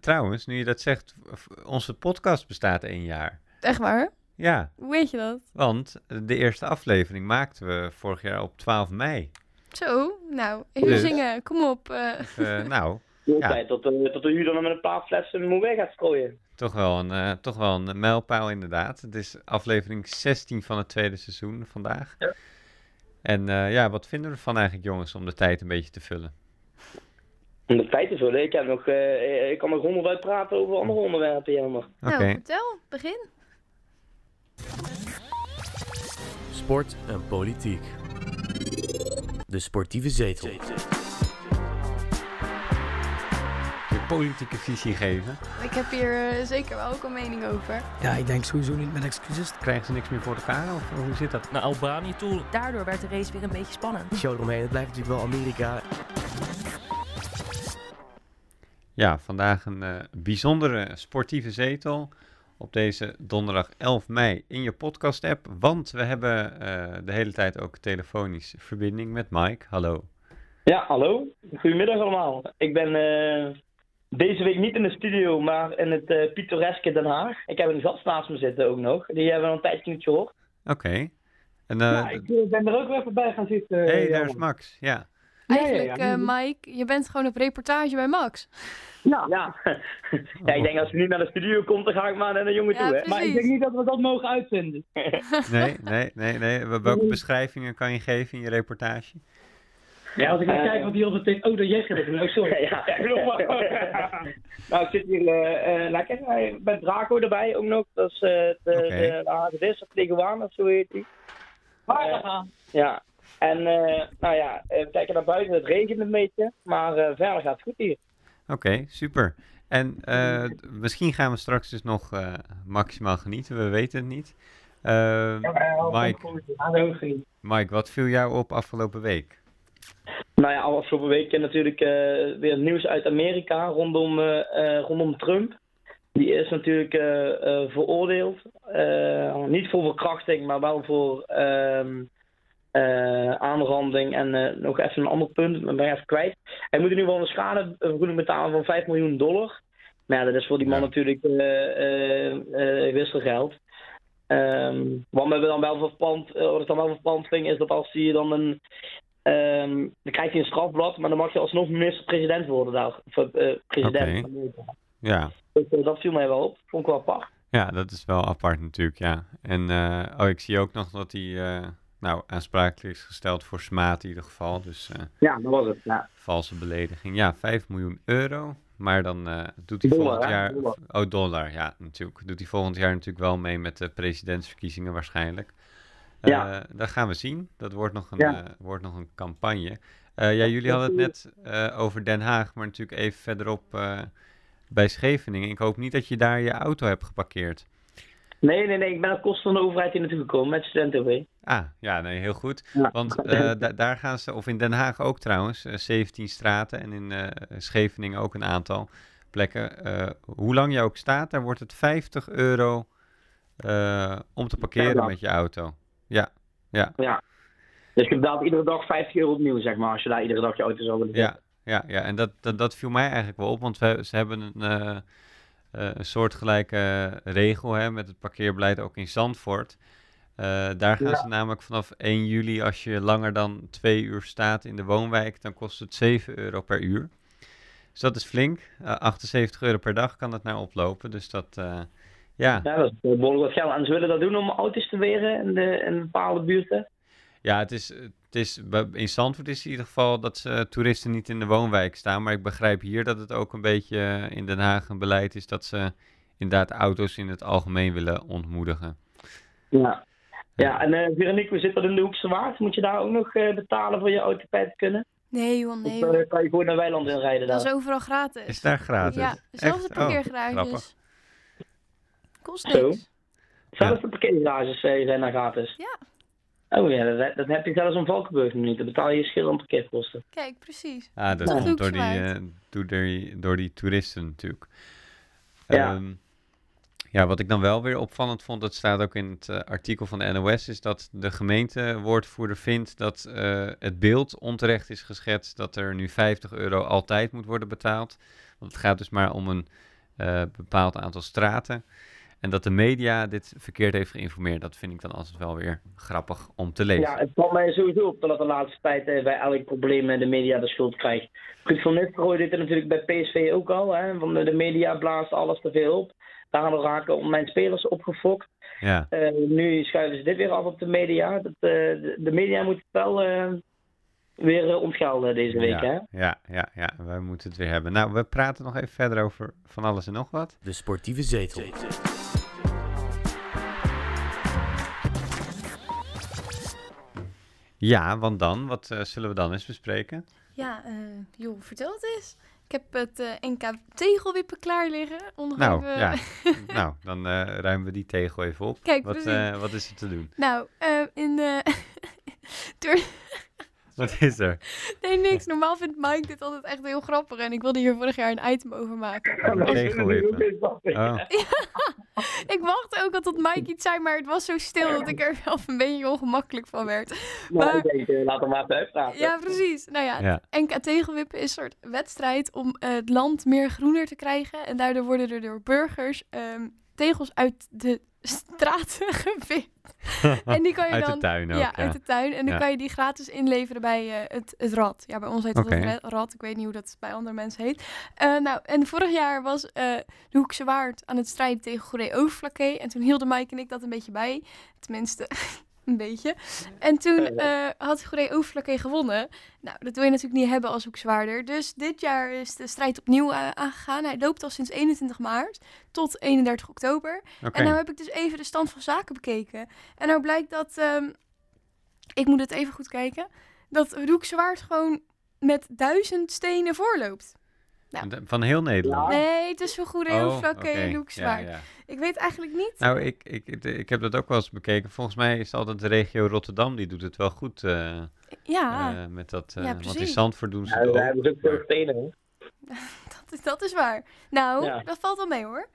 trouwens, nu je dat zegt, onze podcast bestaat één jaar. Echt waar? Ja, Hoe weet je dat? want de eerste aflevering maakten we vorig jaar op 12 mei. Zo, nou, even Dus- zingen. Kom op. eh. Eh, nou, Ja. tijd tot, de tot de u dan met een paar flessen moe weg gaat strooien. toch wel, een, eh, toch wel een mijlpaal inderdaad. Het is aflevering 16 van het tweede seizoen vandaag. Ja. En eh, ja, wat vinden we ervan eigenlijk jongens om de tijd een beetje te vullen? De tijd te vullen, ik, heb nog, eh, ik kan nog honderd uitpraten over andere onderwerpen, jammer. Oké, Nou, vertel. Begin. Sport en politiek. De sportieve zetel. je politieke visie geven. Ik heb hier eh, zeker wel ook een mening over. Ja, ik denk sowieso niet met excuses. Krijgen ze niks meer voor elkaar of hoe zit dat? Naar Albanië toe. Daardoor werd de race weer een beetje spannend. Show eromheen, het blijft natuurlijk wel Amerika. Ja, vandaag een eh, bijzondere sportieve zetel op deze donderdag 11 mei in je podcast-app. Want we hebben eh, de hele tijd ook telefonisch verbinding met Mike. Hallo. Ja, hallo. Goedemiddag allemaal. Ik ben eh, deze week niet in de studio, maar in het pittoreske Den Haag. Ik heb een gast naast me zitten ook nog. Die hebben we al een tijdje niet gehoord. Oké. En Ja, ik ben er ook weer even bij gaan zitten. hey, daar is. Max. Ja. Ja, ja, Eigenlijk, ja. eh, Mike, je bent gewoon op reportage bij Max. Ja, Ja. ja, ik denk als je niet naar de studio komt, dan ga ik maar naar de jongen Ja, toe. Hè? maar ik denk niet dat we dat mogen uitzenden. Nee, nee, nee, nee. Welke beschrijvingen kan je geven in je reportage? Ja, als ik naar Eh, kijk wat hij altijd zegt. Oh, dat jij het. Oh, sorry. Ja, nou, ik zit hier lekker eh, met Draco erbij ook nog. Dat is eh, de, de, de of of zo heet die. Waar gaan? Ja, en eh, nou ja, eh, we kijken naar buiten, het regent een beetje, maar eh, verder gaat het goed hier. Oké, super. En misschien gaan we straks dus nog maximaal genieten. We weten het niet. Eh, Mike, Mike. Wat viel jou op afgelopen week? Nou ja, afgelopen week natuurlijk weer nieuws uit Amerika rondom, rondom Trump. Die is natuurlijk veroordeeld. Niet voor verkrachting, maar wel voor ehm, eh, aanranding. En eh, nog even een ander punt, dat ben ik even kwijt. Hij moet in ieder geval een schadevergoeding betalen van 5 miljoen dollar. Maar ja, dat is voor die man Ja. natuurlijk eh, wisselgeld. Ehm, wat me dan wel verpand, wat ik dan wel verpand vind, is dat als hij dan een Ehm, dan krijg je een strafblad, maar dan mag je alsnog minister-president worden daar. Of president. Van Amerika. Ja. Dus, dat viel mij wel op. Vond ik wel apart. ja, dat is wel apart natuurlijk, ja. En oh, ik zie ook nog dat hij nou, aansprakelijk is gesteld voor smaad in ieder geval. Dus eh, Ja, dat was het. Ja. valse belediging. Ja, 5 miljoen euro. Maar dan eh, doet hij Dollar, volgend hè? jaar... Dollar. Oh, dollar, ja, natuurlijk. Doet hij volgend jaar natuurlijk wel mee met de presidentsverkiezingen waarschijnlijk. Eh, Ja. dat gaan we zien. Dat wordt nog een, Ja. eh, wordt nog een campagne. Eh, ja, jullie hadden het net eh, over Den Haag, maar natuurlijk even verderop eh, bij Scheveningen. Ik hoop niet dat je daar je auto hebt geparkeerd. Nee, nee, nee. Ik ben op kosten van de overheid hier naartoe gekomen met studenten Ah, ja, nee, heel goed. Ja. Want eh, da- daar gaan ze, of in Den Haag ook trouwens, eh, 17 straten en in eh, Scheveningen ook een aantal plekken. Eh, hoe lang je ook staat, daar wordt het 50 euro eh, om te parkeren met je auto. Ja, ja, Ja. Dus je betaalt iedere dag 50 euro opnieuw, zeg maar, als je daar iedere dag je auto zou willen ja, ja, ja. En dat, dat, dat viel mij eigenlijk wel op, want we, ze hebben een, eh eh, een soortgelijke regel hè, met het parkeerbeleid ook in Zandvoort. Eh, daar gaan Ja. ze namelijk vanaf 1 juli, als je langer dan twee uur staat in de woonwijk, dan kost het 7 euro per uur. Dus dat is flink. Eh, 78 euro per dag kan het naar oplopen. Dus dat, eh, ja. Ja, dat is behoorlijk wat geld. En ze willen dat doen om auto's te weren in, de, in bepaalde buurten. Ja, het is, het is, in Zandvoort is het in ieder geval dat ze toeristen niet in de woonwijk staan. Maar ik begrijp hier dat het ook een beetje in Den Haag een beleid is dat ze inderdaad auto's in het algemeen willen ontmoedigen. Ja. Ja, en eh Veronique, we zitten in de Hoekse Waard. Moet je daar ook nog eh, betalen voor je auto te kunnen? Nee, joh, nee. Joh. eh, kan je gewoon naar Weiland inrijden daar? Dat is overal gratis. Is daar gratis? Ja, zelfs de Echt? Oh, parkeergarages. grappig. Kost Zo. niks. Zelfs de parkeergarages eh, zijn daar gratis? Ja. Oh ja, dat, dat heb je zelfs in Valkenburg nog niet. Dan betaal je schil aan parkeerkosten. Kijk, precies. Ah, dat komt door die, eh, door, die, door die toeristen natuurlijk. Ja. Ehm, Ja, wat ik dan wel weer opvallend vond, dat staat ook in het eh, artikel van de NOS, is dat de gemeentewoordvoerder vindt dat eh, het beeld onterecht is geschetst dat er nu 50 euro altijd moet worden betaald. Want het gaat dus maar om een eh, bepaald aantal straten. En dat de media dit verkeerd heeft geïnformeerd, dat vind ik dan altijd wel weer grappig om te lezen. Ja, het valt mij sowieso op dat de laatste tijd eh, bij elk probleem eh, de media de schuld krijgt. Ruud van Nistelrooy deed het natuurlijk bij PSV ook al. Hè, van de, media blaast alles te veel op. Daardoor raken mijn spelers opgefokt. Ja, Eh, nu schuiven ze dit weer af op de media. Dat, eh, de, media moet wel eh, weer ontgelden deze week. Hè? ja, ja, ja, ja, wij moeten het weer hebben. Nou, we praten nog even verder over van alles en nog wat. De sportieve zetel. Ja, want dan, wat eh, zullen we dan eens bespreken? Ja, eh, joh, vertel het eens. Ik heb het eh, NK tegelwippen klaar liggen. Nou, even- ja. nou, dan eh, ruimen we die tegel even op. Kijk, wat, eh, wat is er te doen? Nou, eh, in de... Wat is er? Nee, niks. Normaal vindt Mike dit altijd echt heel grappig. En ik wilde hier vorig jaar een item over maken. Tegelwippen. Oh, Ik wachtte ook al tot Mike iets zei, maar het was zo stil dat ik er wel een beetje ongemakkelijk van werd. Maar Maar- ik denk, laat hem maar even uitpraten. Ja, precies. Nou ja, ja. NK tegelwippen is een soort wedstrijd om eh, het land meer groener te krijgen. En daardoor worden er door burgers ehm, tegels uit de straten. En die kan je Uit de dan... tuin ook, ja, ja. uit de tuin. En dan Ja. kan je die gratis inleveren bij eh, het, het rad. Ja, bij ons heet het Oké. het rad. Ik weet niet hoe dat bij andere mensen heet. Eh, nou, en vorig jaar was eh, de Hoekse Waard aan het strijden tegen Goeree Overflakkee. En toen hielden Mike en ik dat een beetje bij. Tenminste, een beetje. En toen eh, had Goeree Overflakkee gewonnen. Nou, dat wil je natuurlijk niet hebben als hoekzwaarder. Dus dit jaar is de strijd opnieuw eh, aangegaan. Hij loopt al sinds 21 maart tot 31 oktober. En nou heb ik dus even de stand van zaken bekeken. En nou blijkt dat, ehm, ik moet het even goed kijken, dat Hoekzwaard gewoon met duizend stenen voorloopt. De- Van heel Nederland? Nee, tussen Goede Oh, Hoeflakke oké. en Hoekzwaard. Ja, ja. Ik weet eigenlijk niet. Nou, ik, ik, ik, heb dat ook wel eens bekeken. Volgens mij is altijd de regio Rotterdam, die doet het wel goed eh, ja, eh, met dat. Ja, eh want in. Zandvoort doen ze Ja, het we ook. hebben ook veel dat, is- dat is waar. Nou, Ja. dat valt wel mee hoor.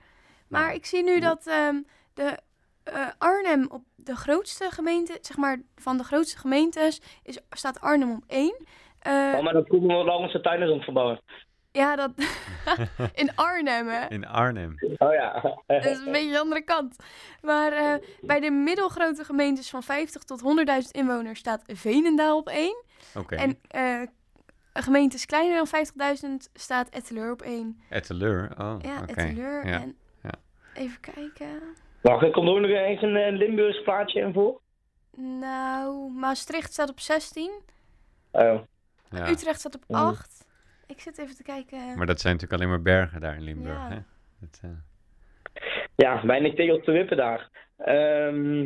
Maar Nou. ik zie nu dat ehm, de eh, Arnhem op de grootste gemeente, zeg maar van de grootste gemeentes, is, staat Arnhem op één. Eh, Oh, maar dat komt omdat langs de tuin is om het verbouwen. Ja, dat in Arnhem hè. In Arnhem. Oh ja. Dat is een beetje de andere kant. Maar eh, bij de middelgrote gemeentes van 50 tot 100.000 inwoners staat Veenendaal op één. Oké. En eh, gemeentes kleiner dan 50.000 staat Etteleur op één. Etteleur. Oh, Ja, oké. Etteleur. Ja. En ja. even kijken. Wacht, er komt ook nog eens een eh, Limburgs plaatje in voor. Nou, Maastricht staat op 16. Oh. Ja. Utrecht staat op Mm. 8. Ik zit even te kijken. Maar dat zijn natuurlijk alleen maar bergen daar in Limburg. Ja. Hè? Dat, eh, Ja, weinig tegels te wippen daar. Ehm,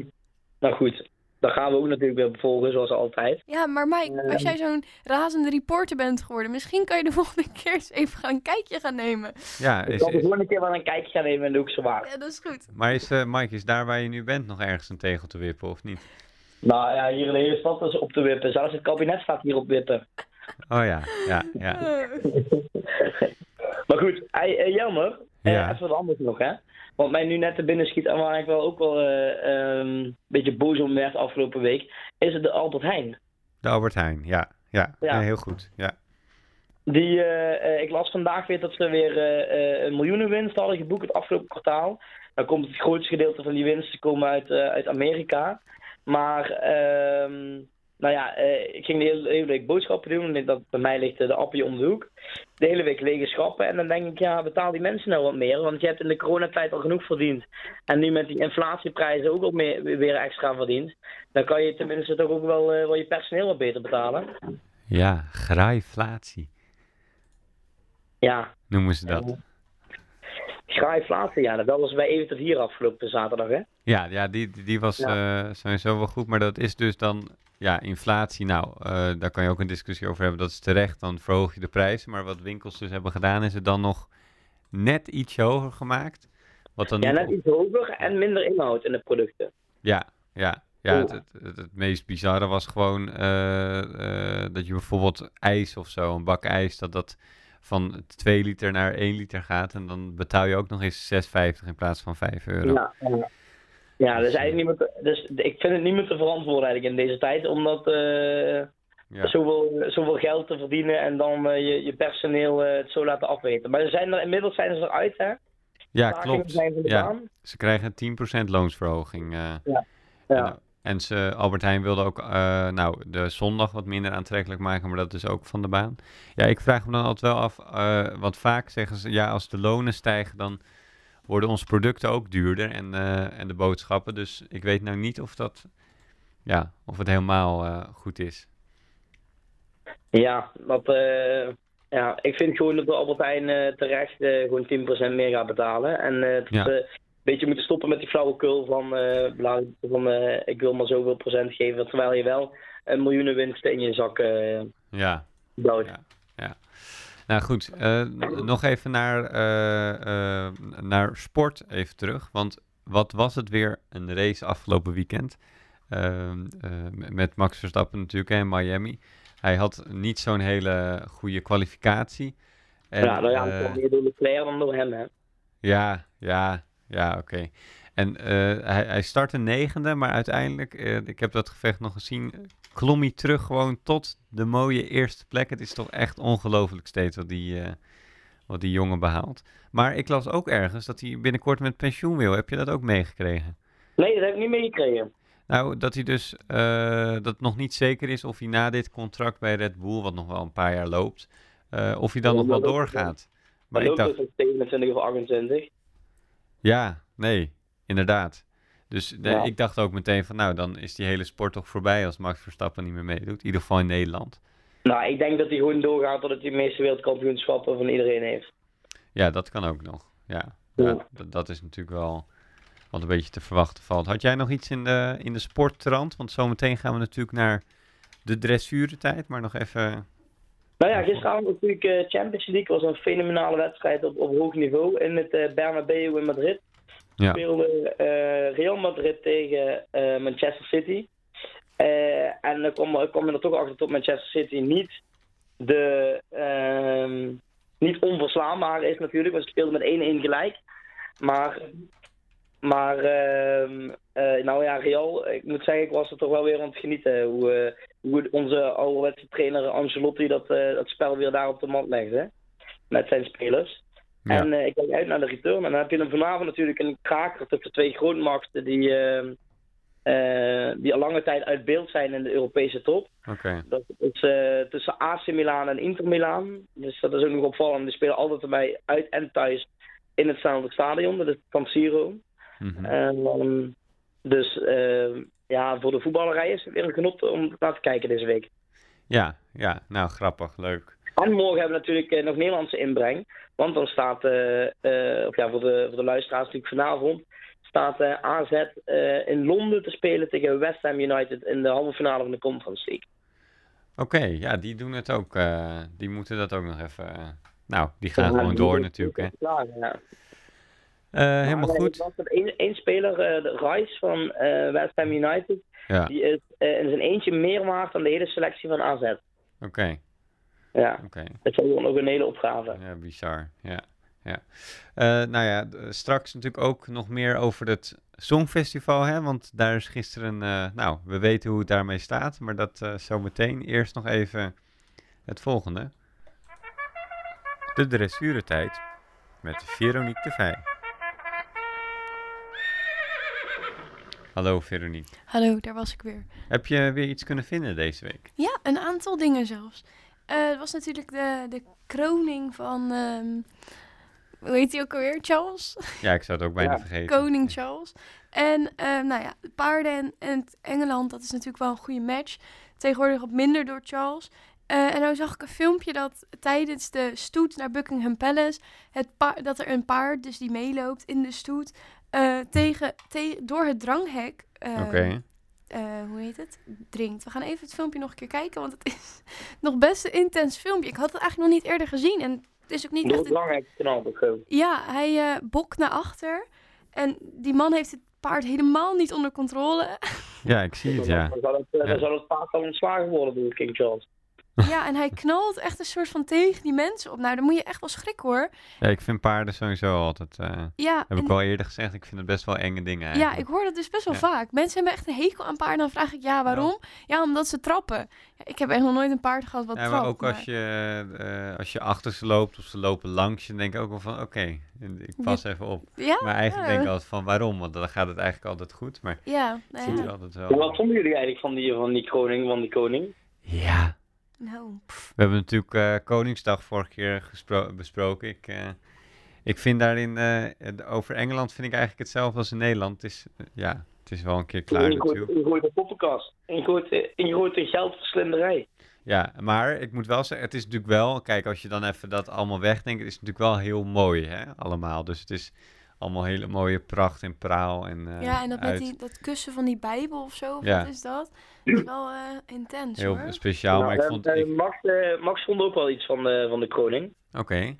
nou goed, dat gaan we ook natuurlijk weer volgen, zoals altijd. Ja, maar Mike, als jij zo'n razende reporter bent geworden, misschien kan je de volgende keer eens even gaan een kijkje gaan nemen. ja, Ik is, zal de volgende keer wel een kijkje gaan nemen in de Hoekse Waard. Ja, dat is goed. maar is, eh, Mike, is daar waar je nu bent nog ergens een tegel te wippen of niet? Nou ja, hier in de hele stad is op te wippen. Zelfs het kabinet staat hier op wippen. Oh ja, ja, ja. Maar goed, eh, jammer. Eh, Ja. even wat anders nog, hè. Wat mij nu net te binnen schiet en waar ik wel ook wel eh, ehm, een beetje boos om werd afgelopen week, is het de Albert Heijn. De Albert Heijn, ja. Ja, Ja. Nee, heel goed. Ja. Die, ik las vandaag weer dat ze weer eh, een miljoenenwinst hadden geboekt het afgelopen kwartaal. Dan komt het grootste gedeelte van die winsten komen uit, uit Amerika. Maar, ehm, nou ja, eh, ik ging de hele, hele week boodschappen doen. En dat bij mij ligt eh, de appie om de hoek. De hele week lege schappen. En dan denk ik, ja, betaal die mensen nou wat meer. Want je hebt in de coronatijd al genoeg verdiend. En nu met die inflatieprijzen ook al meer, weer extra verdiend. Dan kan je tenminste toch ook wel, eh, wel je personeel wat beter betalen. Ja, graaiflatie Ja, noemen ze dat. Schrijflaatste, ja. Dat was bij Even tot hier afgelopen zaterdag, hè? Ja, ja die, die- was Ja. eh, sowieso wel goed, maar dat is dus dan, ja, inflatie. Nou, eh, daar kan je ook een discussie over hebben. Dat is terecht, dan verhoog je de prijzen. Maar wat winkels dus hebben gedaan, is het dan nog net ietsje hoger gemaakt. Wat dan Ja, net op- iets hoger en minder inhoud in de producten. Ja, ja. Ja, het, het, het, het meest bizarre was gewoon eh, eh, dat je bijvoorbeeld ijs of zo, een bak ijs, dat dat van 2 liter naar 1 liter gaat. En dan betaal je ook nog eens 6,50 in plaats van 5 euro. Ja, ja. Ja dus, eigenlijk niet meer te- dus ik vind het niet meer te verantwoorden eigenlijk in deze tijd, omdat eh, Ja. zoveel, zoveel geld te verdienen en dan eh, je, je personeel eh, het zo laten afweten. Maar ze zijn er, inmiddels zijn ze eruit, hè? Ja, klopt. Ja. baan. Ze krijgen 10% loonsverhoging. eh. Ja. En, en ze, Albert Heijn wilde ook nou, de zondag wat minder aantrekkelijk maken, maar dat is ook van de baan. Ja, ik vraag me dan altijd wel af, want vaak zeggen ze, ja, als de lonen stijgen, dan worden onze producten ook duurder en, eh, en de boodschappen. Dus ik weet nou niet of dat, ja, of het helemaal eh, goed is. Ja, dat, eh, ja, ik vind gewoon dat de Albert Heijn terecht gewoon 10% meer gaat betalen. En eh, dat Ja. een beetje moeten stoppen met die flauwekul van, eh, bla- van ik wil maar zoveel procent geven, terwijl je wel een miljoenen winsten in je zak eh Ja, bouwt. Ja. Nou goed, eh, nog even naar, eh, eh, naar sport even terug. Want wat was het weer een race afgelopen weekend? Ehm, eh, met Max Verstappen natuurlijk in Miami. Hij had niet zo'n hele goede kwalificatie. En, ja, nou ja, kwam meer door Leclerc dan door hem, hè. ja, ja, ja, oké. En hij, hij startte negende, maar uiteindelijk, eh, ik heb dat gevecht nog gezien, klom hij terug gewoon tot de mooie eerste plek. Het is toch echt ongelooflijk steeds wat die, eh, wat die jongen behaalt. Maar ik las ook ergens dat hij binnenkort met pensioen wil. Heb je dat ook meegekregen? Nee, dat heb ik niet meegekregen. Nou, dat hij dus, eh, dat het nog niet zeker is of hij na dit contract bij Red Bull, wat nog wel een paar jaar loopt, eh, of hij dan Ja, nog wel doorgaat. Maar Maar ik dacht, dus op 27 of 28. Ja, nee, inderdaad. Dus Ja. ik dacht ook meteen van, nou, dan is die hele sport toch voorbij als Max Verstappen niet meer meedoet. In ieder geval in Nederland. Nou, ik denk dat hij gewoon doorgaat tot hij de meeste wereldkampioenschappen van iedereen heeft. Ja, dat kan ook nog. Ja, Ja. dat is natuurlijk wel wat een beetje te verwachten valt. Had jij nog iets in de, in de sporttrand? Want zometeen gaan we natuurlijk naar de dressuurtijd, maar nog even... Nou ja, gisteravond natuurlijk eh, Champions League was een fenomenale wedstrijd op, op hoog niveau in het eh Bernabeu in Madrid. Ja. Speelde eh, Real Madrid tegen eh, Manchester City. Eh, en dan kwam je er toch achter dat Manchester City niet, de, ehm, niet onverslaanbaar is natuurlijk, want ze speelden met 1-1 gelijk. Maar, maar ehm, eh, nou ja, Real, ik moet zeggen, ik was er toch wel weer aan het genieten hoe, hoe onze ouderwetse trainer Ancelotti dat, dat spel weer daar op de mat legde. Met zijn spelers. Ja. En eh, ik kijk uit naar de return. En dan heb je dan vanavond natuurlijk een kraker tussen twee grootmachten die, eh, die al lange tijd uit beeld zijn in de Europese top. Oké, Dat is eh, tussen AC Milan en Inter Milan. Dus dat is ook nog opvallend. Die spelen altijd erbij uit en thuis in hetzelfde stadion. Dat is San Siro. Ehm, dus eh, ja, voor de voetballerij is het weer een genot om naar te kijken deze week. ja, ja, nou grappig, leuk. En morgen hebben we natuurlijk eh, nog Nederlandse inbreng. Want dan staat, eh, eh, of ja, voor de, voor de luisteraars natuurlijk vanavond, staat AZ in Londen te spelen tegen West Ham United in de halve finale van de Conference League. Oké, ja, die doen het ook. die moeten dat ook nog even... nou, die gaan Ja, gewoon door natuurlijk, hè. klaar, ja. Helemaal Maar, goed. Één, één speler, eh, de Rice van West Ham United, Ja, die is in zijn eentje meer waard dan de hele selectie van AZ. oké, Ja, oké. dat is ook een hele opgave. Ja, bizar. Ja, ja. Eh, nou ja, straks natuurlijk ook nog meer over het Songfestival, hè? Want daar is gisteren, eh, nou, we weten hoe het daarmee staat, maar dat eh zometeen. Eerst nog even het volgende. De dressuurtijd met Veronique de Vij. Hallo Veronique. Hallo, daar was ik weer. Heb je weer iets kunnen vinden deze week? Ja, een aantal dingen zelfs. Eh, het was natuurlijk de, de kroning van, ehm, hoe heet hij ook alweer? Charles? Ja, ik zou het ook bijna Ja, vergeten. Koning Charles. En ehm, nou ja, de paarden en, en het Engeland, dat is natuurlijk wel een goede match. Tegenwoordig wat minder door Charles. Eh, en nou zag ik een filmpje dat tijdens de stoet naar Buckingham Palace, het dat er een paard dus die meeloopt in de stoet, eh, tegen, te- door het dranghek, eh, Oké. Eh, hoe heet het, dringt. We gaan even het filmpje nog een keer kijken, want het is nog best een intens filmpje. Ik had het eigenlijk nog niet eerder gezien en het is ook niet Door echt knal zo. ja, hij eh bokt naar achter. En die man heeft het paard helemaal niet onder controle. Ja, ik zie het, ja. Dan zou het, eh, Ja. dan zou het paard al ontslagen worden door King Charles. Ja, en hij knalt echt een soort van tegen die mensen op. Nou, dan moet je echt wel schrikken hoor. Ja, ik vind paarden sowieso altijd, eh, Ja, heb en- ik al eerder gezegd, ik vind het best wel enge dingen ja, eigenlijk. ik hoor dat dus best wel Ja. vaak. Mensen hebben echt een hekel aan paarden. Dan vraag ik, ja, waarom? Ja, omdat ze trappen. Ja, ik heb echt nog nooit een paard gehad wat Ja, trapt. maar ook als je, eh, als je achter ze loopt of ze lopen langs je, dan denk ik ook wel van oké, ik pas even op. Ja, Maar eigenlijk ja. denk ik altijd van waarom, want dan gaat het eigenlijk altijd goed. Maar Ja, nou ja. er altijd wel... Wat vonden jullie eigenlijk van die, van die koning? Van die koning? Ja, Nou, pff. we hebben natuurlijk eh, Koningsdag vorige keer besproken. Ik, eh, ik vind daarin, eh, over Engeland vind ik eigenlijk hetzelfde als in Nederland. Het is, ja, het is wel een keer klaar je, gooit, natuurlijk. je gooit een poppenkast. En je gooit, eh, en je gooit een geldverslinderij. Ja, maar ik moet wel zeggen, het is natuurlijk wel, kijk, als je dan even dat allemaal wegdenkt, het is natuurlijk wel heel mooi, hè, allemaal. Dus het is allemaal hele mooie pracht en praal en eh, ja, en dat met die, dat kussen van die Bijbel of zo, of Ja. wat is dat? Dat is wel eh, intens heel hoor. speciaal, maar ik Nou, vond... eh, ik- Max, eh, Max vond ook wel iets van, de van de koning. Oké,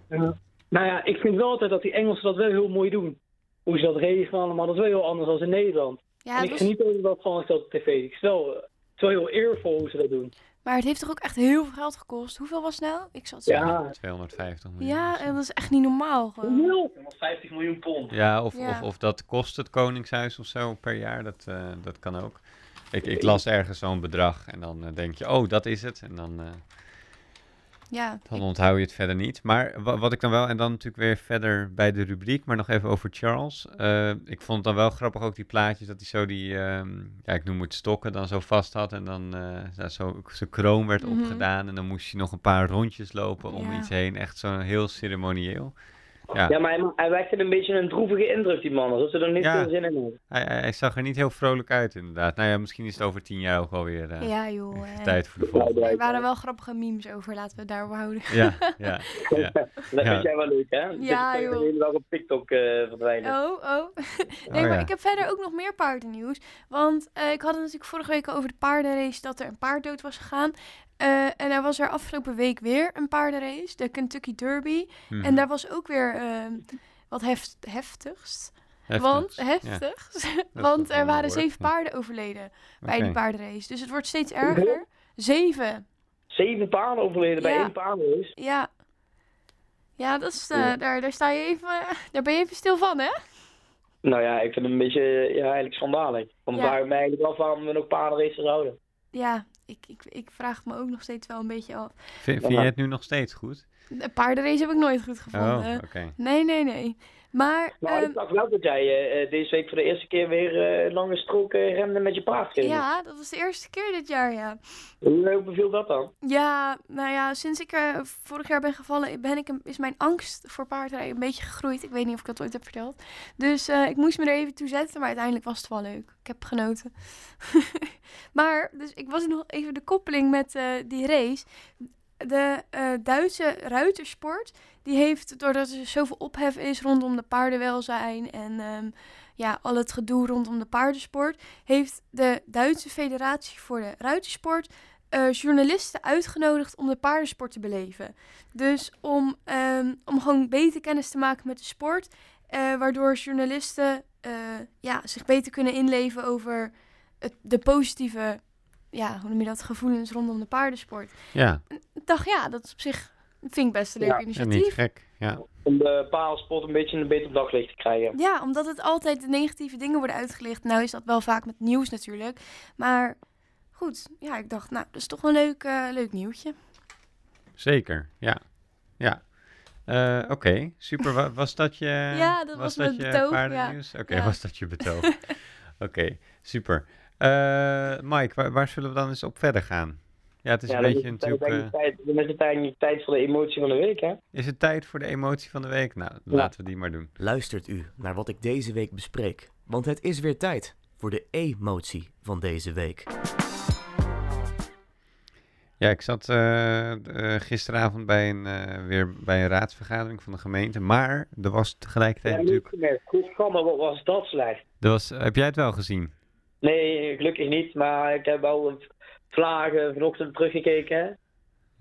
Nou ja, ik vind wel altijd dat die Engelsen dat wel heel mooi doen. Hoe ze dat regelen allemaal, dat is wel heel anders dan in Nederland. Ja, en het ik was- geniet ook wel van als ik dat op tv. Het is wel, eh, het is wel heel eervol hoe ze dat doen. Maar het heeft toch ook echt heel veel geld gekost? Hoeveel was het nou? Ik zal het zeggen. Ja, 250 miljoen. Ja, zo. en dat is echt niet normaal gewoon. heel. 150 miljoen pond. Ja, of, Ja. Of, of dat kost het Koningshuis of zo per jaar, dat, eh, dat kan ook. Ik, ik las ergens zo'n bedrag en dan eh, denk je, oh, dat is het. En dan, eh, Ja, dan onthoud je het verder niet. Maar wa- wat ik dan wel, en dan natuurlijk weer verder bij de rubriek, maar nog even over Charles. Eh, ik vond het dan wel grappig ook die plaatjes, dat hij zo die, ehm, ja, ik noem het stokken, dan zo vast had. En dan ja, zo zijn kroon werd Mhm. opgedaan. En dan moest hij nog een paar rondjes lopen om Ja. iets heen. Echt zo heel ceremonieel. Ja, Ja, maar hij, hij wekte een beetje een droevige indruk, die man. Alsof ze er niet Ja. veel zin in hadden. Hij, hij, zag er niet heel vrolijk uit, inderdaad. Nou ja, misschien is het over tien jaar ook alweer eh ja joh. eh, tijd voor de volgende. er waren wel grappige memes over, laten we het daarover houden. Ja, ja, ja. Dat Ja. vind jij wel leuk, hè? Ja, Dit joh. jullie wel op TikTok eh, verdwijnen. Oh, oh. nee, Oh, maar ja. ik heb verder ook nog meer paardennieuws. Want eh, ik had het natuurlijk vorige week over de paardenrace dat er een paard dood was gegaan. Eh, en er was er afgelopen week weer een paardenrace, de Kentucky Derby. Mhm. En daar was ook weer ehm, wat heft, heftigst. Heftig. Want, heftigst. want er waren woord, zeven paarden overleden bij die paardenrace. Dus het wordt steeds erger. Zeven. Zeven paarden overleden bij één paardenrace. Ja. Ja, dat is, eh, Ja. Daar, daar sta je even, daar ben je even stil van, hè? Nou ja, ik vind het een beetje, ja, eigenlijk schandalig. Dan Ja. me eigenlijk af waarom we nog paardenraces houden. Ja, ik, ik, ik vraag me ook nog steeds wel een beetje af. Vind, vind Ja. je het nu nog steeds goed? De paardenrace heb ik nooit goed Oh, gevonden. Nee, nee, nee. Maar Nou, ehm, ik dacht wel dat jij eh, eh, deze week voor de eerste keer weer eh, lange strook eh, remde met je paard. Ja, dat was de eerste keer dit jaar, ja. Hoe beviel dat dan? Ja, nou ja, sinds ik vorig jaar ben gevallen, ben ik een, is mijn angst voor paardrijden een beetje gegroeid. Ik weet niet of ik dat ooit heb verteld. Dus ik moest me er even toe zetten, maar uiteindelijk was het wel leuk. Ik heb genoten. maar, dus ik was nog even de koppeling met die race. De Duitse ruitersport, die heeft, doordat er zoveel ophef is rondom de paardenwelzijn en ehm, ja, al het gedoe rondom de paardensport, heeft de Duitse Federatie voor de Ruitersport eh, journalisten uitgenodigd om de paardensport te beleven. Dus om, ehm, om gewoon beter kennis te maken met de sport, eh, waardoor journalisten eh, ja, zich beter kunnen inleven over het, de positieve, ja, hoe noem je dat, gevoelens rondom de paardensport. Ja, Ik dacht, ja, dat is op zich, vind ik best een leuk Ja, en initiatief. niet gek. Ja, Om de paardensport een beetje een beter daglicht te krijgen. Ja, omdat het altijd de negatieve dingen worden uitgelicht. Nou is dat wel vaak met nieuws natuurlijk. Maar goed, ja, ik dacht, nou, dat is toch een leuk, eh, leuk nieuwtje. zeker. Ja, ja. Eh, Oké, super. Wa- Was dat je, Ja, dat was mijn je betoog, paardennieuws? Oké, Ja. was dat je betoog? Oké, super. Eh, Mike, waar, waar zullen we dan eens op verder gaan? Ja, het is Ja, een beetje tijd- natuurlijk... tijd- Dan is het eigenlijk tijd voor de emotie van de week, hè? is het tijd voor de emotie van de week? Nou, laten we die maar doen. Luistert u naar wat ik deze week bespreek, want het is weer tijd voor de emotie van deze week. Ja, ik zat eh, eh, gisteravond bij een, eh, weer bij een raadsvergadering van de gemeente. Maar er was tegelijkertijd Ja, natuurlijk... niet gemerkt. Goed schande, wat was dat slecht? Er was, heb jij het wel gezien? Nee, gelukkig niet. Maar ik heb wel een vlagen vanochtend teruggekeken. hè.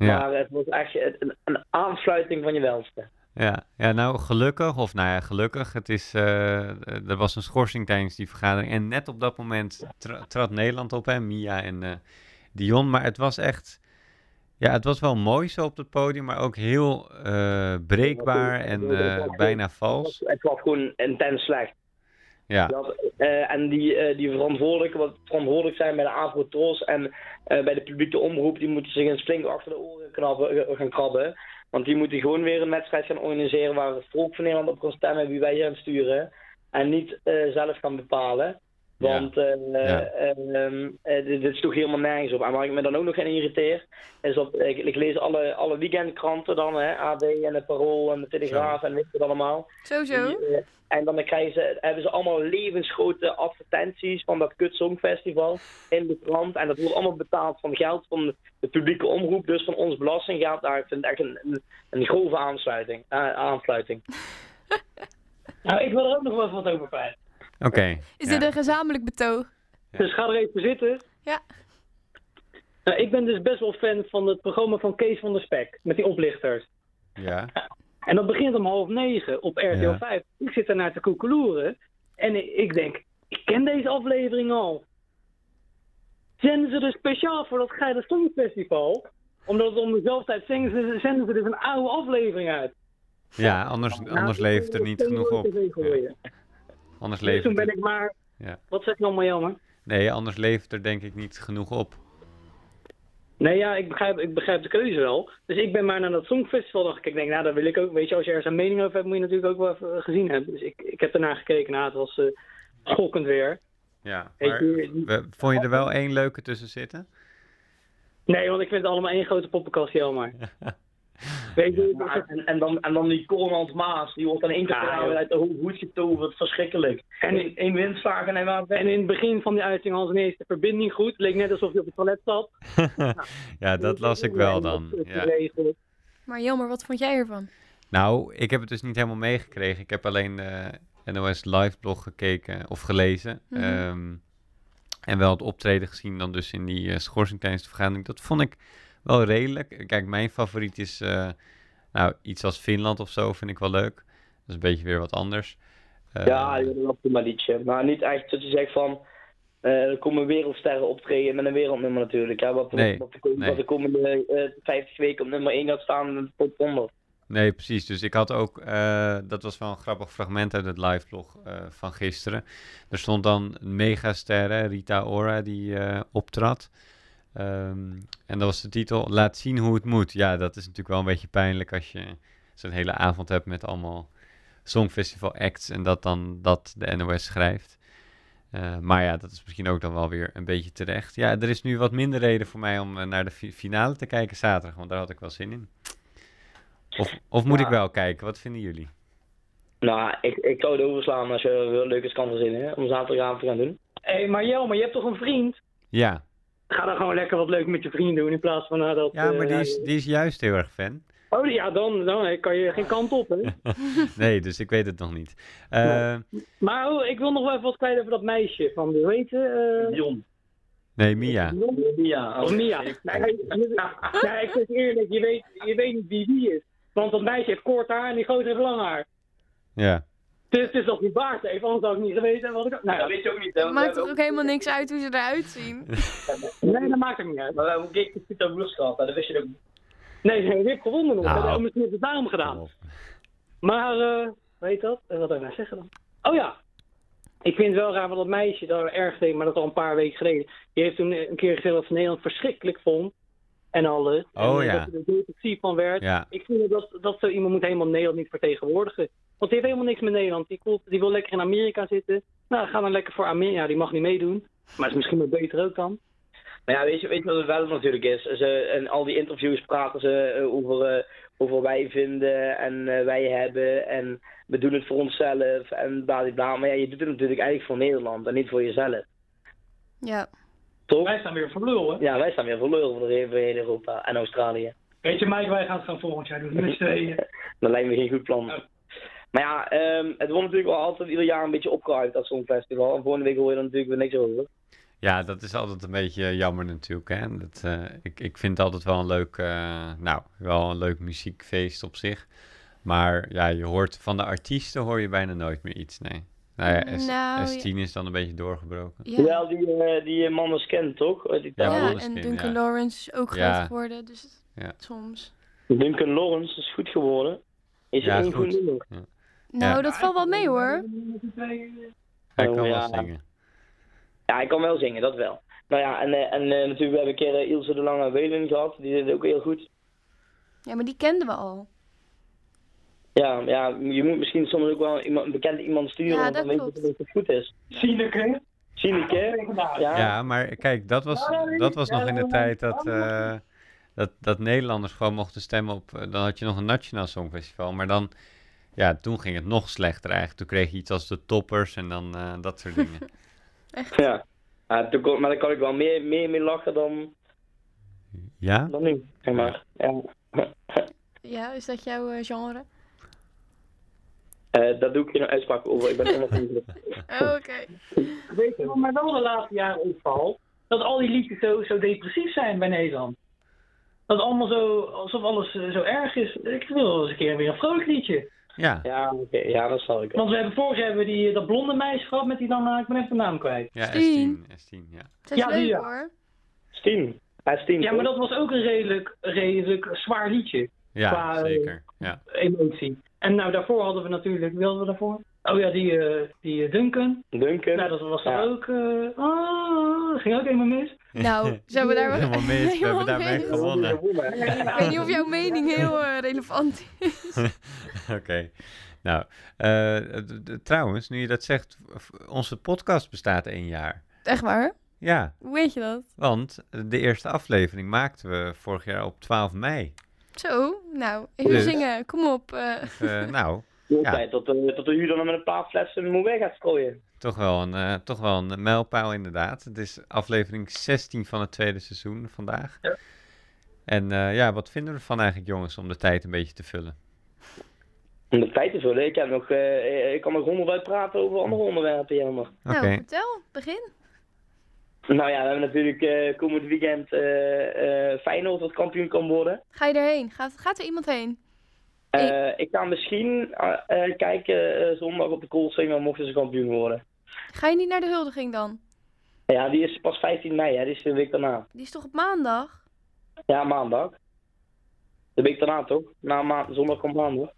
Ja. Maar het was echt een, een aansluiting van je welste. Ja, ja, nou gelukkig, of nou ja, gelukkig. Het is, eh, er was een schorsing tijdens die vergadering. En net op dat moment tra- trad Nederland op, hè, Mia en eh, Dion. Maar het was echt, Ja, het was wel mooi zo op het podium, maar ook heel eh, breekbaar en bijna vals. Het was gewoon intens slecht. Ja, eh, en die, eh, die verantwoordelijken, wat verantwoordelijk zijn bij de Afro-Tros en eh, bij de publieke omroep, die moeten zich eens flink achter de oren knabben, eh, gaan krabben. Want die moeten gewoon weer een wedstrijd gaan organiseren waar het volk van Nederland op kan stemmen wie wij gaan sturen. En niet zelf gaan bepalen. Want eh, Ja. eh, ehm, eh, dit, is toch helemaal nergens op. En waar ik me dan ook nog aan irriteer, is op, ik, ik lees alle, alle weekendkranten dan, hè, AD en het Parool en de Telegraaf en weet je het allemaal. Sowieso. Die, eh, en dan krijgen ze, hebben ze allemaal levensgrote advertenties van dat Kut Songfestival in de krant. En dat wordt allemaal betaald van geld van de, publieke omroep, dus van ons belastinggeld. Daar vind ik echt een, een, een grove aansluiting. eh, aansluiting. Nou, ik wil er ook nog wel even wat over kwijt. Oké. Is ja. dit een gezamenlijk betoog? Ja. Dus ga er even zitten. Ja. Nou, ik ben dus best wel fan van het programma van Kees van der Spek, met die oplichters. Ja, En dat begint om half negen op RTL Ja. 5. Ik zit daarnaar te koekeloeren. En ik denk, ik ken deze aflevering al. Zenden ze dus speciaal voor dat Geide Songfestival. Omdat het om dezelfde tijd zingen ze, zenden ze dus een oude aflevering uit. ja anders, anders Nou, levert er niet genoeg op. Ja. Anders Dus toen levert ben ik maar... Ja. Wat zeg je allemaal jammer? nee, anders levert er denk ik niet genoeg op. Nee, ja, ik begrijp, ik begrijp de keuze wel. Dus ik ben maar naar dat Songfestival gekeken. Ik denk, nou, dat wil ik ook. Weet je, als je ergens een mening over hebt, moet je natuurlijk ook wel even eh, gezien hebben. Dus ik, ik heb ernaar gekeken. Nou, het was eh, schokkend weer. Ja, maar je, vond je er wel één leuke tussen zitten? Nee, want ik vind het allemaal één grote poppenkast, jammer. Weet je, en, en, dan, en dan die Conrad Maas, die wordt dan één keer uit de ho- hoed getoverd. Verschrikkelijk. En- één windslagen en hij En in het begin van die uiting hadden ze ineens de verbinding goed. Leek net alsof hij op het toilet zat. ja, dat las ik wel dan. Ja. Maar Jelmer, wat vond jij ervan? Nou, ik heb het dus niet helemaal meegekregen. Ik heb alleen de NOS live blog gekeken of gelezen. Mhm. Ehm, en wel het optreden gezien dan dus in die uh, schorsing tijdens de vergadering. Dat vond ik wel redelijk. Kijk, mijn favoriet is eh, nou, iets als Finland of zo, vind ik wel leuk. Dat is een beetje weer wat anders. Eh, Ja, prima liedje. Maar niet echt dat je zegt van... eh, er komen wereldsterren optreden met een wereldnummer natuurlijk. Hè, wat, Nee, wat, de, nee. wat de komende eh 50 weken op nummer 1 gaat staan in de top 100. Nee, precies. Dus ik had ook, dat was wel een grappig fragment uit het live vlog eh, van gisteren. Er stond dan een megaster, hè, Rita Ora, die eh, optrad. Ehm, en dat was de titel, Laat zien hoe het moet. Ja, dat is natuurlijk wel een beetje pijnlijk als je zo'n hele avond hebt met allemaal Songfestival acts en dat dan dat de NOS schrijft. Eh, maar ja, dat is misschien ook dan wel weer een beetje terecht. Ja, er is nu wat minder reden voor mij om eh, naar de fi- finale te kijken zaterdag, want daar had ik wel zin in. Of, of moet Ja. ik wel kijken? Wat vinden jullie? Nou, ik, ik zou het overslaan als je wel leuke kan verzinnen om zaterdagavond te gaan doen. Hé, maar Jelmer, je hebt toch een vriend? Ja, Ga dan gewoon lekker wat leuk met je vriend doen in plaats van nou, dat... ja maar eh, die is, die is juist heel erg fan. Oh ja, dan, dan kan je geen kant op, hè? Nee, dus ik weet het nog niet. Eh, Maar oh, ik wil nog wel even wat kwijt over dat meisje van, hoe heet ze? eh, Dion. nee, Mia. Ja. Of Mia. Nee, ik zeg eerlijk, je weet, je weet niet wie wie is. Want dat meisje heeft kort haar en die gozer heeft lang haar. Ja. Dus het is dat die baard heeft, anders had ik niet geweten wat ik... Nou dat ja, weet je ook niet. hè, Het maakt toch ook helemaal niks uit hoe ze eruit zien? nee, dat maakt het niet uit. Maar we hebben ook een keer Pieter Bloes gehad, dat wist je ook niet. Nee, nee, die heeft gewonnen nog. Nou. Dat misschien het daarom gedaan. Maar, eh weet dat? En wat wil ik nou zeggen dan? Oh ja. Ik vind het wel raar, want dat meisje, dat erg deed, maar dat al een paar weken geleden. Die heeft toen een keer gezegd dat ze Nederland verschrikkelijk vond. En alles. Oh, en, eh, ja. Dat er depressief van werd. Ja, Ik vind dat, dat zo iemand moet helemaal Nederland niet vertegenwoordigen. Want die heeft helemaal niks met Nederland. Die, die wil lekker in Amerika zitten. Nou, ga dan lekker voor Amerika. Ja, die mag niet meedoen. Maar is misschien wel beter ook dan. Maar ja, weet je, weet je wat het wel natuurlijk is? Ze, in al die interviews praten ze eh, over, eh, over wij vinden en eh, wij hebben en we doen het voor onszelf en bla bla bla. Maar ja, je doet het natuurlijk eigenlijk voor Nederland en niet voor jezelf. Ja. Toch? Wij staan weer voor lul, hè? Ja, wij staan weer voor lul voor heel Europa en Australië. Weet je, Mike, wij gaan het gaan volgend jaar doen. Met tweeën. Dat lijkt me geen goed plan. Ja. Maar ja, ehm, het wordt natuurlijk wel altijd ieder jaar een beetje opgeruimd, dat Songfestival. En volgende week hoor je er natuurlijk weer niks over. ja, dat is altijd een beetje jammer natuurlijk. Hè? Dat, eh, ik, ik vind het altijd wel een leuk, eh, nou, wel een leuk muziekfeest op zich. Maar ja, je hoort van de artiesten hoor je bijna nooit meer iets, nee. Nou ja, S, Nou, S10 is dan een beetje doorgebroken. Ja, die, eh, die man is kent, toch? Die Ja, ja, en Duncan ja. Lawrence is ook groot Ja. geworden. Dus soms. Duncan Lawrence is goed geworden. Is Ja, er één goed. nummer? Nou, Ja. dat valt wel mee hoor. Hij Oh, kan wel ja. zingen. Ja, hij kan wel zingen, dat wel. Nou ja, en, eh, en eh, natuurlijk, we hebben een keer eh, Ilse de Lange Welen gehad. Die deed het ook heel goed. Ja, maar die kenden we al. Ja, ja, je moet misschien soms ook wel iemand, een bekende iemand sturen, Ja, want dan dat weet je klopt. dat het goed is. Sineke. Sineke, ja. Ja, maar kijk, dat was, dat was nog in de tijd dat, eh, dat, dat Nederlanders gewoon mochten stemmen op... eh, Dan had je nog een Nationaal Songfestival, maar dan... Ja, toen ging het nog slechter eigenlijk. Toen kreeg je iets als de toppers en dan eh, dat soort dingen. Ja. Ja, toen kon- maar dan kan ik wel meer, meer mee lachen dan, Ja? dan nu, zeg maar. Ja. Ja, is dat jouw genre? Eh, daar doe ik geen uitspraak over, ik ben onafhankelijk. Oh, Oké. Weet je wat mij wel de laatste jaren opvalt? Dat al die liedjes zo, zo depressief zijn bij Nederland. Dat het allemaal zo, alsof alles eh, zo erg is. Ik wil wel eens een keer weer een vrolijk liedje. Ja, Ja, oké, ja, dat zal ik. Want we hebben vorig jaar hebben die, dat blonde meisje gehad met die dan, eh, ik ben even de naam kwijt. ja Stien. S10, S10, ja. Het is Ja, die, leuk ja. hoor. Stien. Ja, Stien. Ja, maar dat was ook een redelijk, redelijk zwaar liedje, Ja, Qua, eh, zeker. Ja. emotie. En nou, daarvoor hadden we natuurlijk, wie hadden we daarvoor? Oh ja, die, eh, die eh, Duncan. Duncan. Nou, dat was Ja. ook, eh ah, dat ging ook helemaal mis. Nou, zijn we daar Helemaal mis, we hebben daarmee gewonnen. Ik weet niet of jouw mening heel relevant is. Oké. Nou, eh, trouwens, nu je dat zegt, onze podcast bestaat één jaar. Echt waar? Ja, Hoe weet je dat? want de eerste aflevering maakten we vorig jaar op 12 mei. Zo, nou, even Dus. zingen. Kom op. eh. Eh, nou, Ja. Ja. Tot, de, tot de huur dan met een paar flessen moe weg gaat strooien. toch wel, een, eh, toch wel een mijlpaal inderdaad. Het is aflevering 16 van het tweede seizoen vandaag. Ja. En eh, ja, wat vinden we ervan eigenlijk jongens om de tijd een beetje te vullen? Om de tijd te vullen, ik, heb nog, eh, ik kan nog honderd praten over andere onderwerpen, jammer. Oké, Nou, vertel. Begin. Nou ja, we hebben natuurlijk eh, komend weekend eh, Feyenoord dat kampioen kan worden. Ga je erheen? Gaat, gaat er iemand heen? Eh, ik ga misschien kijken zondag op de Koolsingel mochten ze kampioen worden. Ga je niet naar de huldiging dan? Ja, die is pas 15 mei, hè, die is de week daarna. Die is toch op maandag? Ja, maandag. De week daarna toch? Na zondag komt maandag.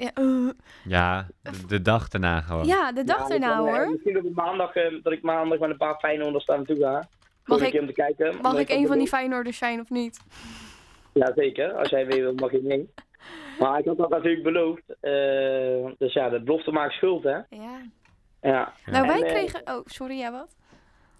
Ja, eh, ja, de, de dag daarna gewoon. ja de dag Ja, ik erna hoor. Misschien op maandag, eh, dat ik maandag met een paar Feyenoorders daar naartoe ga. Mag ik- ik om te kijken. Mag ik een van die dat Feyenoorders zijn of niet? Ja, zeker. Als jij wil, mag je mee. Maar ik had dat natuurlijk beloofd. eh, dus ja, de belofte maakt schuld, hè? Ja. Ja. Nou, wij En, kregen... Oh, sorry, ja wat?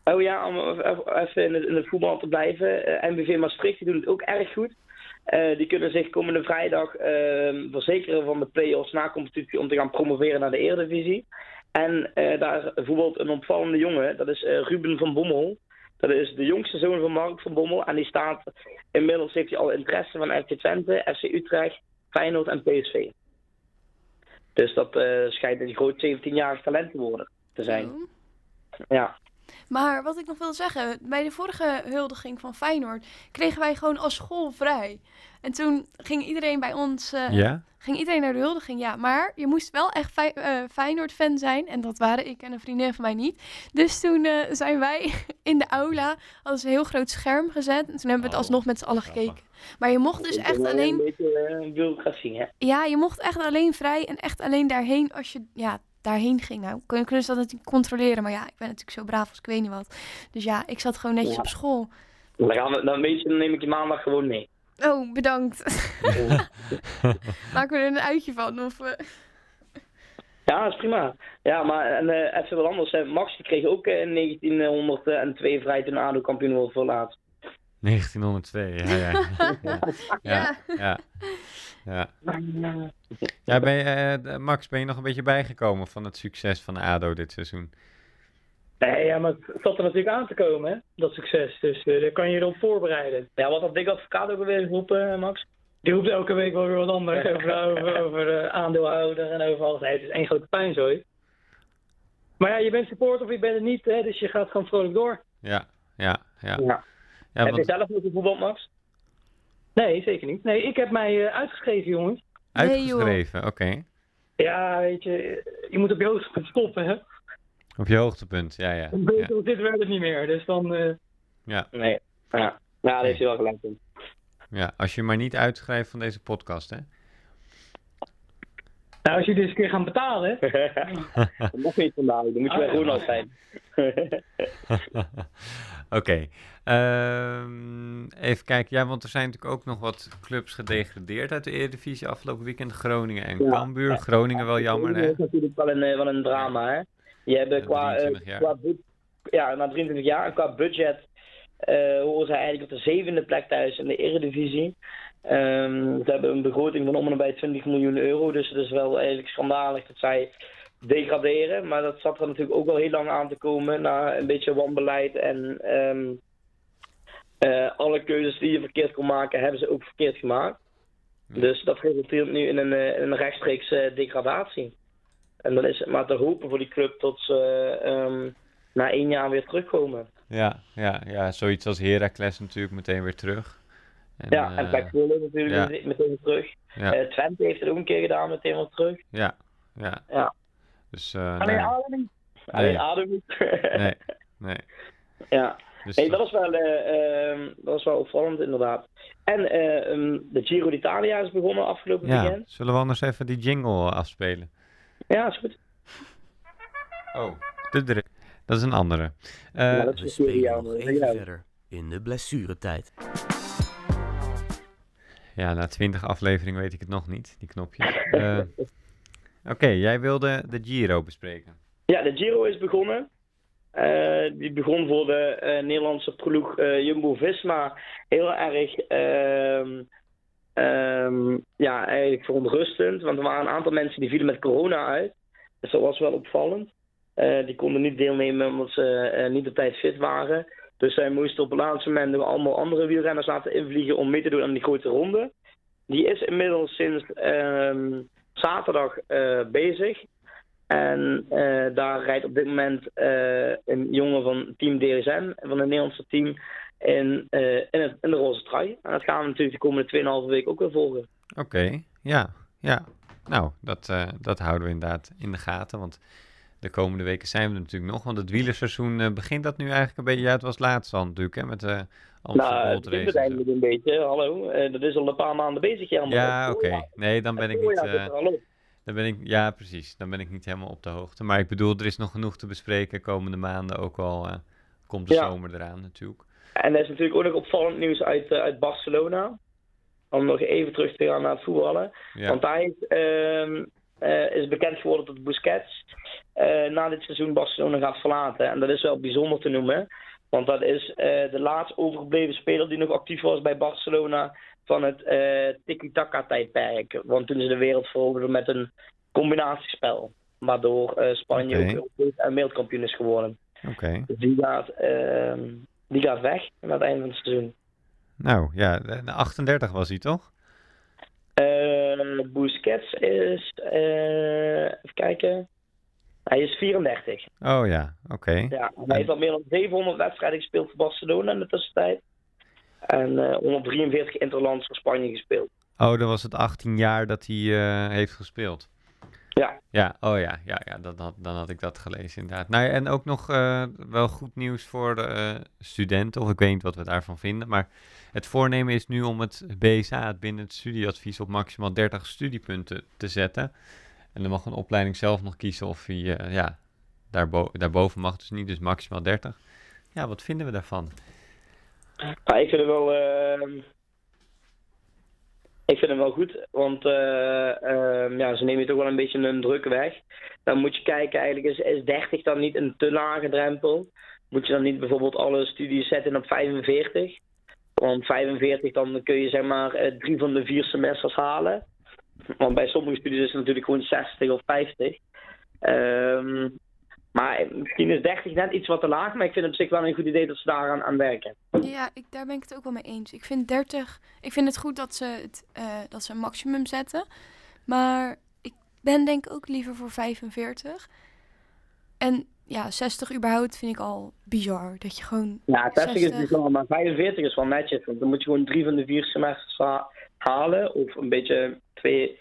Oh ja, om even- in het, in het voetbal te blijven. Eh, MBV Maastricht die doen het ook erg goed. Eh, die kunnen zich komende vrijdag eh, verzekeren van de play-offs na competitie om te gaan promoveren naar de Eredivisie. En eh, daar voetbalt een opvallende jongen, dat is eh, Ruben van Bommel. Dat is de jongste zoon van Mark van Bommel. En die staat, inmiddels heeft hij al interesse van FC Twente, FC Utrecht, Feyenoord en PSV. Dus dat schijnt een groot 17-jarig talent te worden te zijn. Ja. Maar wat ik nog wil zeggen, bij de vorige huldiging van Feyenoord kregen wij gewoon als school vrij. En toen ging iedereen bij ons, eh, Ja? ging iedereen naar de huldiging, ja. Maar je moest wel echt Fey- eh, Feyenoord-fan zijn. En dat waren ik en een vriendin van mij niet. Dus toen eh, zijn wij in de aula, hadden ze een heel groot scherm gezet. En toen hebben we het Oh, alsnog met z'n allen gekeken. Maar je mocht dus echt alleen... Een beetje eh, bureaucratie, hè? Ja, je mocht echt alleen vrij en echt alleen daarheen als je ja, daarheen ging. Nou, kunnen, kunnen ze dat natuurlijk controleren, maar ja, ik ben natuurlijk zo braaf als ik weet niet wat. Dus ja, ik zat gewoon netjes Ja. op school. Dan, gaan we, dan, weet je, dan neem ik je maandag gewoon mee. Oh, bedankt. Maken we er een uitje van? Of, eh, Ja, dat is prima. Ja, maar en, eh, even wat anders. hè. Max die kreeg ook eh, in 1902 vrij toen ADO kampioen wordt voor laatst. 1902, ja, ja. ja. Ja, Ja. Ja. ja. Ja, ben je, eh, Max, ben je nog een beetje bijgekomen van het succes van ADO dit seizoen? Nee, ja, maar het zat er natuurlijk aan te komen, hè, dat succes. Dus eh, daar kan je je op voorbereiden. Ja, wat had Dick Advocaat ook alweer geroepen, eh, Max? Die roept elke week wel weer wat anders over, over, over eh, aandeelhouder en over alles. Nee, het is één grote pijnzooi. Maar ja, je bent supporter of je bent het niet, hè, dus je gaat gewoon vrolijk door. Ja, ja, ja. Ja. ja Heb je want zelf nog voetbal, Max? Nee, zeker niet. Nee, ik heb mij eh, uitgeschreven, jongens. Nee, uitgeschreven, oké. Ja, weet je, je moet op je hoogtepunt stoppen, hè. Op je hoogtepunt, ja, ja. Dit werd het niet meer, dus dan... eh, ja. Nee. Ja, ja daar heeft hij wel gelijk in. Ja, als je maar niet uitschrijft van deze podcast, hè? Nou, als je dus een keer gaan betalen. dat mag niet vandaag, dan moet je bij Ronald zijn. Oké. Ehm, even kijken. Ja, want er zijn natuurlijk ook nog wat clubs gedegradeerd uit de Eredivisie afgelopen weekend. Groningen en Ja. Cambuur. Groningen wel jammer, Dat hè? is natuurlijk wel een, eh, wel een drama, hè. Je hebt Ja, qua, eh, 23 jaar. qua ja, na 23 jaar en qua budget eh, horen ze eigenlijk op de zevende plek thuis in de Eredivisie. Ehm, ze hebben een begroting van om en bij 20 miljoen euro, dus het is wel eigenlijk schandalig dat zij degraderen. Maar dat zat er natuurlijk ook wel heel lang aan te komen na een beetje wanbeleid en ehm, eh, alle keuzes die je verkeerd kon maken, hebben ze ook verkeerd gemaakt. Ja. Dus dat resulteert nu in een, eh, in een rechtstreeks eh, degradatie. En dan is het maar te hopen voor die club tot ze ehm, na één jaar weer terugkomen. Ja, ja, ja, zoiets als Heracles natuurlijk meteen weer terug. En, ja, en Pek natuurlijk ja. meteen- weer terug. ja, Twente heeft het ook een keer gedaan, meteen weer terug. ja, ja. Ja. Dus, eh, Alleen nee, adem nee, nee. ja. Dus Nee, dat- is wel, eh, ehm, dat is wel opvallend inderdaad. En eh, ehm, de Giro d'Italia is begonnen afgelopen ja, weekend. zullen we anders even die jingle afspelen? Ja, is goed. Oh, de dri- dat is een andere. Eh, Ja, dat is We een even ja. verder in de blessuretijd. Ja, na twintig afleveringen weet ik het nog niet, die knopjes. Oké, jij wilde de Giro bespreken. Ja, de Giro is begonnen. Eh, die begon voor de eh, Nederlandse ploeg eh, Jumbo-Visma heel erg ehm, ehm, ja, eigenlijk verontrustend. Want er waren een aantal mensen die vielen met corona uit. Dus dat was wel opvallend. Die konden niet deelnemen omdat ze niet op tijd fit waren. Dus zij moesten op het laatste moment allemaal andere wielrenners laten invliegen om mee te doen aan die grote ronde. Die is inmiddels sinds ehm, zaterdag eh, bezig. En eh, daar rijdt op dit moment eh, een jongen van team DSM, van het Nederlandse team, in, in, in de roze trui. En dat gaan we natuurlijk de komende 2,5 weken ook weer volgen. Oké, ja, ja. Nou, dat, dat houden we inderdaad in de gaten, want de komende weken zijn we natuurlijk nog. Want het wielerseizoen begint dat nu eigenlijk een beetje, ja, het was laatst al natuurlijk, hè, met de nou, het is eigenlijk een beetje, hallo, dat is al een paar maanden bezig. Ja, Het oké. Nee, dan ben ik niet... op. Dan ben ik, ja, precies. Dan ben ik niet helemaal op de hoogte. Maar ik bedoel, er is nog genoeg te bespreken komende maanden. Ook al eh, komt de Ja. zomer eraan natuurlijk. En er is natuurlijk ook nog opvallend nieuws uit, eh, uit Barcelona. Om nog even terug te gaan naar het voetballen. Ja, Want daar is, ehm, eh, is bekend geworden dat Busquets na dit seizoen Barcelona gaat verlaten. En dat is wel bijzonder te noemen. Want dat is eh, de laatst overgebleven speler die nog actief was bij Barcelona van het eh tiki-taka tijdperk. Want toen ze de wereld veroverden met een combinatiespel. Waardoor eh, Spanje ook Europees en wereldkampioen is geworden. oké. Dus die gaat, ehm, die gaat weg aan het einde van het seizoen. Nou, ja, de, de 38 was hij toch? Eh Busquets is, eh, even kijken, hij is 34. Oh ja, oké. Ja, hij heeft al meer dan 700 wedstrijden gespeeld voor Barcelona in de tussentijd. En eh 143 interlands voor Spanje gespeeld. Oh, dat was het 18 jaar dat hij eh, heeft gespeeld. Ja. Ja, oh ja, ja, ja dat, had- dan had ik dat gelezen inderdaad. Nou, ja, en ook nog eh, wel goed nieuws voor de eh, studenten, of ik weet niet wat we daarvan vinden, maar het voornemen is nu om het BSA, het binnen het studieadvies, op maximaal 30 studiepunten te zetten. En dan mag een opleiding zelf nog kiezen of hij, eh, ja, daarbo daarboven mag dus niet, dus maximaal 30. Ja, wat vinden we daarvan? Ik vind het wel, ehm, ik vind het wel goed, want eh, ehm, ja, ze nemen toch wel een beetje een druk weg. Dan moet je kijken, eigenlijk is, is 30 dan niet een te lage drempel? Moet je dan niet bijvoorbeeld alle studies zetten op 45? Want 45, dan kun je zeg maar eh, drie van de vier semesters halen. Want bij sommige studies is het natuurlijk gewoon 60 of 50. Ehm, maar misschien is 30 net iets wat te laag, maar ik vind het op zich wel een goed idee dat ze daaraan aan werken. Ja, ik, daar ben ik het ook wel mee eens. Ik vind 30. Ik vind het goed dat ze, het, eh, dat ze een maximum zetten. Maar ik ben denk ik ook liever voor 45. En ja, 60 überhaupt vind ik al bizar. Dat je gewoon. Ja, 60 is 60. niet lang, maar 45 is wel netjes. Want dan moet je gewoon drie van de vier semesters halen. Of een beetje twee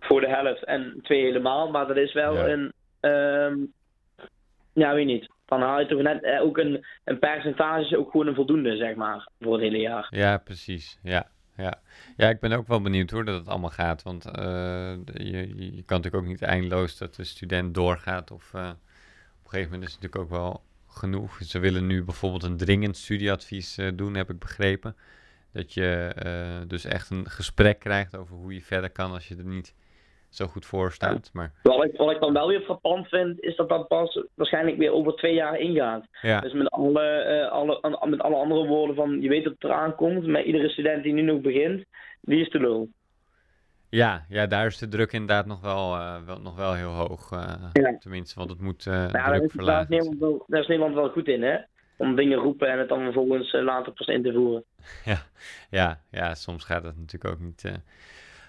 voor de helft en twee helemaal. Maar dat is wel Ja. een... ehm, ja, weet niet. Dan haal je toch net eh, ook een, een percentage, ook gewoon een voldoende, zeg maar, voor het hele jaar. Ja, precies. Ja, ja. ja, ik ben ook wel benieuwd hoe dat het allemaal gaat. Want eh, je, je, kan natuurlijk ook niet eindeloos dat de student doorgaat. Of eh, op een gegeven moment is het natuurlijk ook wel genoeg. Ze willen nu bijvoorbeeld een dringend studieadvies doen, heb ik begrepen. Dat je eh, dus echt een gesprek krijgt over hoe je verder kan als je er niet zo goed voor staat. Maar Wat ik, wat ik dan wel weer frappant vind, is dat dat pas waarschijnlijk weer over twee jaar ingaat. ja, Dus met alle, eh, alle, met alle andere woorden van, je weet dat het eraan komt, maar iedere student die nu nog begint, die is te lul. ja, ja, daar is de druk inderdaad nog wel, eh, wel, nog wel heel hoog. Ja. Tenminste, want het moet Nou, ja, daar druk verlagen. Daar is Nederland wel goed in, hè? Om dingen roepen en het dan vervolgens eh, later pas in te voeren. Ja, ja, soms gaat het natuurlijk ook niet, eh,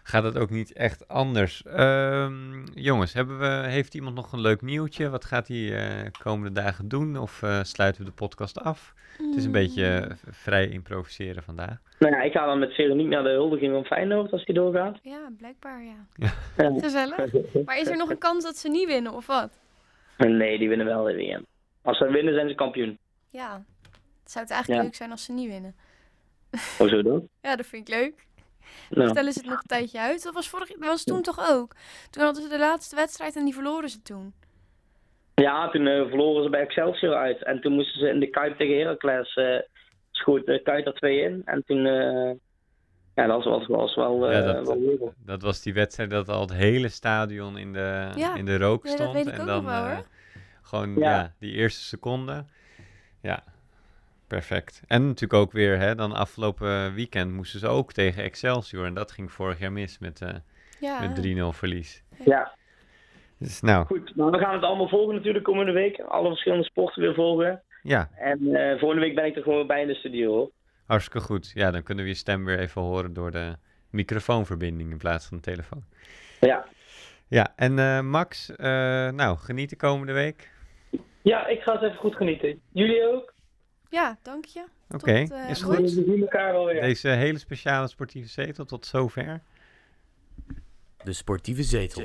gaat het ook niet echt anders. Ehm, jongens, hebben we, heeft iemand nog een leuk nieuwtje? Wat gaat hij eh komende dagen doen? Of eh, sluiten we de podcast af? Het is een beetje Mm. vrij improviseren vandaag. Nou ja, ik ga dan met Veronique naar de huldiging van Feyenoord als die doorgaat. Ja, blijkbaar ja. Ja. Gezellig. Maar is er nog een kans dat ze niet winnen of wat? Nee, die winnen wel de WM. Als ze winnen, zijn ze kampioen. Ja. Het zou het eigenlijk Ja. leuk zijn als ze niet winnen. Hoezo dan? Ja, dat vind ik leuk. Nou, Stellen ze het nog een tijdje uit. Dat was, vorig, dat was toen toch ook? Toen hadden ze de laatste wedstrijd en die verloren ze toen. ja, toen eh, verloren ze bij Excelsior uit. En toen moesten ze in de Kuip tegen Heracles, eh schoot de Kuip er twee in. En toen, eh, ja, dat was, was wel, eh Ja, dat- wel leuk. Dat was die wedstrijd dat al het hele stadion in de, Ja. in de rook Ja, dat stond. weet ik en ook dan nog wel, eh, hoor. gewoon Ja. ja. die eerste seconde. Ja, perfect. En natuurlijk ook weer, hè, dan afgelopen weekend moesten ze ook tegen Excelsior. En dat ging vorig jaar mis met, eh Ja. met 3-0 verlies. Ja, Dus nou, goed. Nou, we gaan het allemaal volgen natuurlijk komende week. Alle verschillende sporten weer volgen. ja, En eh, volgende week ben ik er gewoon bij in de studio, hoor. hartstikke goed. Ja, dan kunnen we je stem weer even horen door de microfoonverbinding in plaats van de telefoon. Ja. Ja, en eh, Max, eh, nou, geniet de komende week. Ja, ik ga eens even goed genieten. Jullie ook? Ja, dank je. Oké, eh, is goed. goed. We zien elkaar wel weer. Deze hele speciale sportieve zetel tot zover. De sportieve zetel.